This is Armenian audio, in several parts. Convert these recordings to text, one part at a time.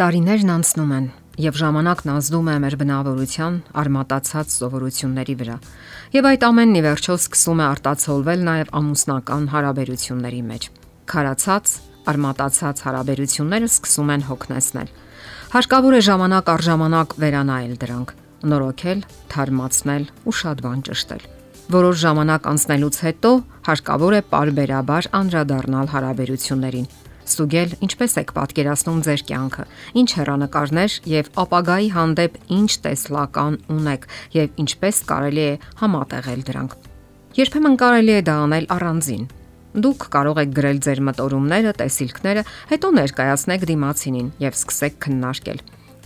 Տարիներն անցնում են եւ ժամանակն ազդում է մեր բնավորության արմատացած սովորությունների վրա։ Եվ այդ ամենն ի վերջո սկսում է արտացոլվել նաեւ ամուսնական հարաբերությունների մեջ։ Խարացած, արմատացած հարաբերությունները սկսում են հոգնեցնել։ Հարկավոր է ժամանակ առ ժամանակ վերանայել դրանք, նորոգել, թարմացնել ու շատ բան ճշտել։ Որոշ ժամանակ անցնելուց հետո հարկավոր է parberabar անդրադառնալ հարաբերություններին ստուգել ինչպես եք պատկերացնում ձեր կյանքը, ինչ հեռանկարներ եւ ապագայի հանդեպ ինչ տեսլական ունեք եւ ինչպես կարելի է համատեղել դրանք։ Երբեմն կարելի է դա անել առանձին։ Դուք կարող եք գրել ձեր մտորումները, տեսիլքները, հետո ներկայացնեք դիմացինին եւ սկսեք քննարկել։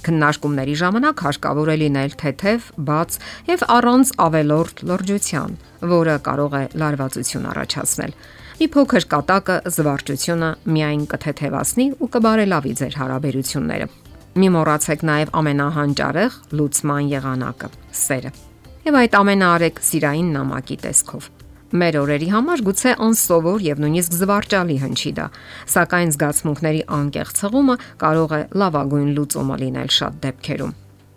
Քննարկումների ժամանակ հարկավոր է լինել թեթև, բաց եւ առանց ավելորդ լրջության, որը կարող է լարվածություն առաջացնել։ Մի փոքր կատակը զվարճությունը միայն կթեթևացնի ու կբարելավի ձեր հարաբերությունները։ Մի մոռացեք նաև ամենահանճարեղ լուծման եղանակը՝ սերը։ Եվ այդ ամենը արեք սիրային նամակի տեսքով։ Մեր օրերի համար գուցե անսովոր եւ նույնիսկ զվարճալի հնչի դա, սակայն զգացմունքների անկեղծ հղումը կարող է լավագույն լուծումը լինել շատ դեպքերում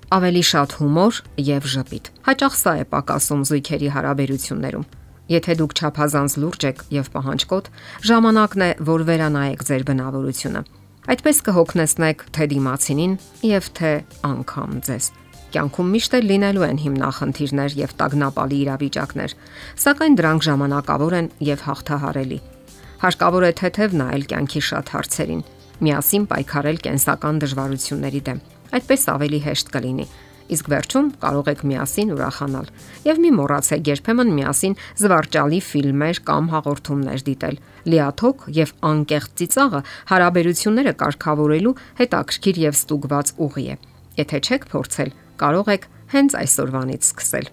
ավելի շատ հումոր եւ ժպիտ։ Հաճախ սա է պակասում զույգերի հարաբերություններում։ Եթե դուք ճափազանց լուրջ եք եւ պահանջկոտ, ժամանակն է, որ վերանայեք ձեր բնավորությունը։ Այդպես կհոգնեցնեք թե դիմացինին եւ թե անգամ ձեզ։ Կյանքում միշտ է լինելու են հիմնախնդիրներ եւ տագնապալի իրավիճակներ, սակայն դրանք ժամանակավոր են եւ հաղթահարելի։ Հարկավոր է թեթև նայել կյանքի շատ հարցերին, միասին պայքարել կենսական դժվարությունների դեմ։ Այդպես ավելի հեշտ կլինի իսկ վերջում կարող եք միասին ուրախանալ։ Եվ մի մոռացեք երբեմն միասին զվարճալի ֆիլմեր կամ հաղորդումներ դիտել։ Լիաթոք եւ անկեղծ ծիծաղը հարաբերությունները կարգավորելու հետաքրքիր եւ ստուգված ուղի է։ Եթե չեք փորձել, կարող եք հենց այսօրվանից սկսել։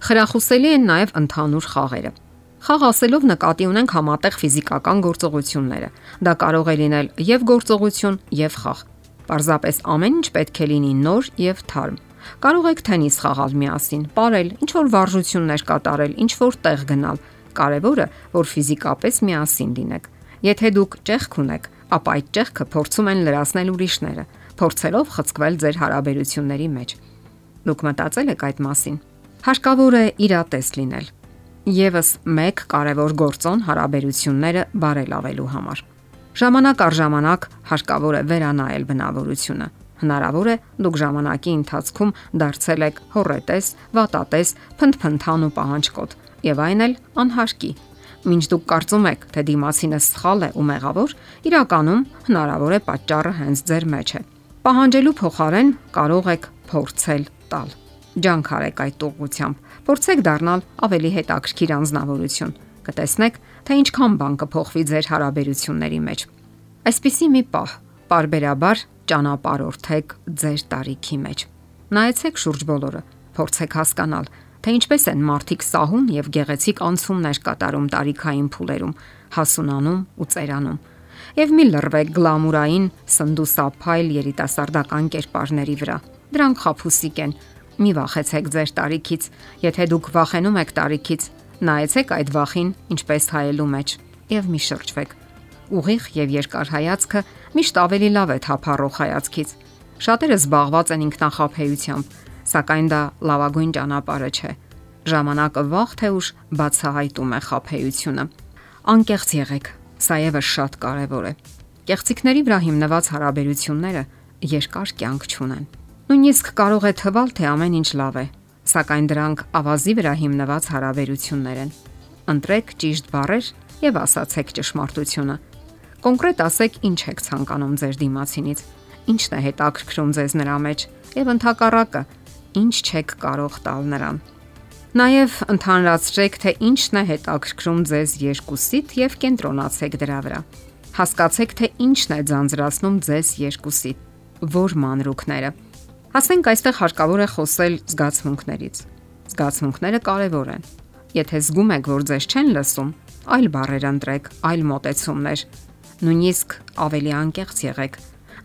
Խրախուսելի են նաև ընդհանուր խաղերը։ Խաղ ասելով նկատի ունենք համատեղ ֆիզիկական գործողությունները։ Դա կարող է լինել եւ գործողություն, եւ խաղ։ Պարզապես ամեն ինչ պետք է լինի նոր եւ թարմ։ Կարող եք թենիս խաղալ միասին, ապարել, ինչ որ վարժություններ կատարել, ինչ որ տեղ գնալ։ Կարևորը, որ ֆիզիկապես միասին լինեք։ Եթե դուք ճեղք ունեք, ապա այդ ճեղքը փորձում են լրացնել ուրիշները, փորձելով խցկվել ձեր հարաբերությունների մեջ։ Դուք մտածել եք այդ մասին։ Հարկավոր է իրատես լինել։ Եվս մեկ կարևոր գործոն հարաբերությունները բարելավելու համար։ Ժամանակ առ ժամանակ հարկավոր է վերանայել բնավորությունը Հնարավոր է դուք ժամանակի ընթացքում դարձել եք հորետես, վատատես, փնփնթան ու պահանջկոտ, եւ այն էլ անհարկի։ Մինչ դուք կարծում եք, թե դիմասինը սխալ է ու մեղավոր, իրականում հնարավոր է պատճառը հենց ձեր մեջ է։ Պահանջելու փոխարեն կարող եք փորձել տալ։ Ջանք արեք այդ ուղղությամբ։ Փորձեք դառնալ ավելի հետաքրքիր անznավորություն։ Կտեսնեք, թե ինչքան բան կփոխվի ձեր հարաբերությունների մեջ։ Այսպիսի մի պահ, parberabar ճանապարհորդեք ձեր տարիքի մեջ։ Նայեցեք շուրջ բոլորը, փորձեք հասկանալ, թե ինչպես են մարդիկ սահուն եւ գեղեցիկ անցումներ կատարում տարիքային փուլերում, հասունանում ու ծերանում։ Եվ մի լրվեք գլամուրային սնդուսափայլ երիտասարդական կերպարների վրա։ Դրանք խափուսիկ են։ Մի վախեցեք ձեր տարիքից, եթե դուք վախենում եք տարիքից, նայեցեք այդ վախին ինչպես հայելու մեջ եւ մի շրջվեք ուղիղ եւ երկար հայացքը միշտ ավելի լավ է թափառող հայացքից։ Շատերը զբաղված են ինքնախապեյությամբ, սակայն դա լավագույն ճանապարհը չէ։ Ժամանակը վաղ թե ուշ բացահայտում է խապեյությունը։ Անկեղծ եղեք, սա եւս շատ կարեւոր է։ Կեղծիքների վրա հիմնված հարաբերությունները երկար կյանք չունեն։ Նույնիսկ կարող է թվալ, թե ամեն ինչ լավ է, սակայն դրանք ավազի վրա հիմնված հարաբերություններ են։ Ընտրեք ճիշտ բառեր եւ ասացեք ճշմարտությունը Կոնկրետ ասեք, ինչ եք ցանկանում ձեր դիմացինից, ինչն է հետաքրքրում ձեզ նրա մեջ եւ ընդհակառակը, ինչ չեք կարող տալ նրան։ Նաև ընդհանրացրեք, թե ինչն է հետաքրքրում ձեզ երկուսիդ եւ կենտրոնացեք դրա վրա։ Հասկացեք, թե ինչն է ձանձրացնում ձեզ երկուսիդ, որ մանրուքները։ Ասենք այստեղ հարկավոր է խոսել զգացմունքներից։ Զգացմունքները կարևոր են։ Եթե զգում եք, որ ձեզ չեն լսում, այլ բառեր ընտրեք, այլ մոտեցումներ, նույնիսկ ավելի անկեղծ եղեք։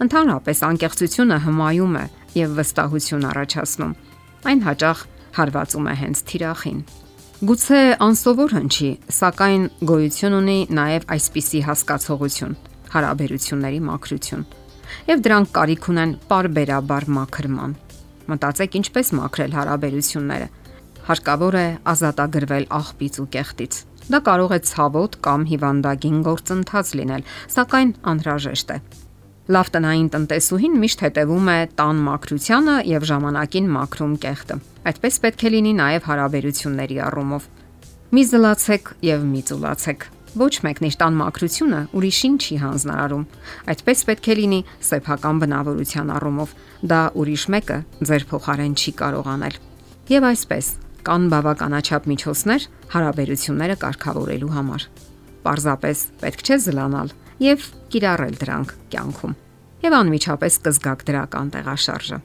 Ընդհանրապես անկեղծությունը հմայում է եւ վստահություն առաջացնում։ Այն հաճախ հարվածում է հենց թիրախին։ Գուցե անսովոր հնչի, սակայն գոյություն ունի նաև այսպիսի հասկացողություն՝ հարաբերությունների մաքրություն։ եւ դրանք կարիք ունեն parberabar մաքրման։ Մտածեք ինչպես մաքրել հարաբերությունները։ Հարկավոր է ազատագրվել աղբից ու կեղտից։ Դա կարող է ցավոտ կամ հիվանդագին գործընթաց լինել, սակայն անհրաժեշտ է։ Լավ տնային տնտեսուհին միշտ հետևում է տան մաքրությանը եւ ժամանակին մաքրում կեղտը։ Այդպես պետք է լինի նաեւ հարաբերությունների առումով։ Մի զլացեք եւ մի ծուլացեք։ Ոչ մեկն իր տան մաքրությունը ուրիշին չի հանձնարարում։ Այդպես պետք է լինի սեփական բնավորության առումով։ Դա ուրիշ մեկը ձեր փոխարեն չի կարող անել։ Եվ այսպես, կան բավականաչափ միջոցներ հարաբերությունները կարգավորելու համար։ Պարզապես պետք չէ զլանալ եւ կիրառել դրանք կյանքում։ Եվ անմիջապես կզգաք դրական տեղաշարժը։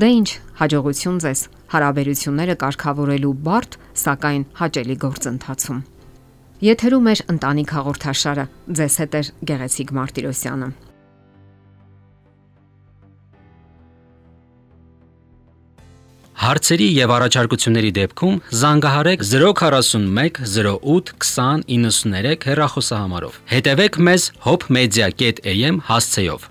Դե ինչ, հաջողություն ձեզ հարաբերությունները կարգավորելու բարդ, սակայն հաճելի գործընթացում։ Եթերում է ընտանիք հաղորդաշարը։ Ձեզ հետ է Գեղեցիկ Մարտիրոսյանը։ Հարցերի եւ առաջարկությունների դեպքում զանգահարեք 041 08 20 93 հեռախոսահամարով։ Հետևեք մեզ hopmedia.am հասցեով։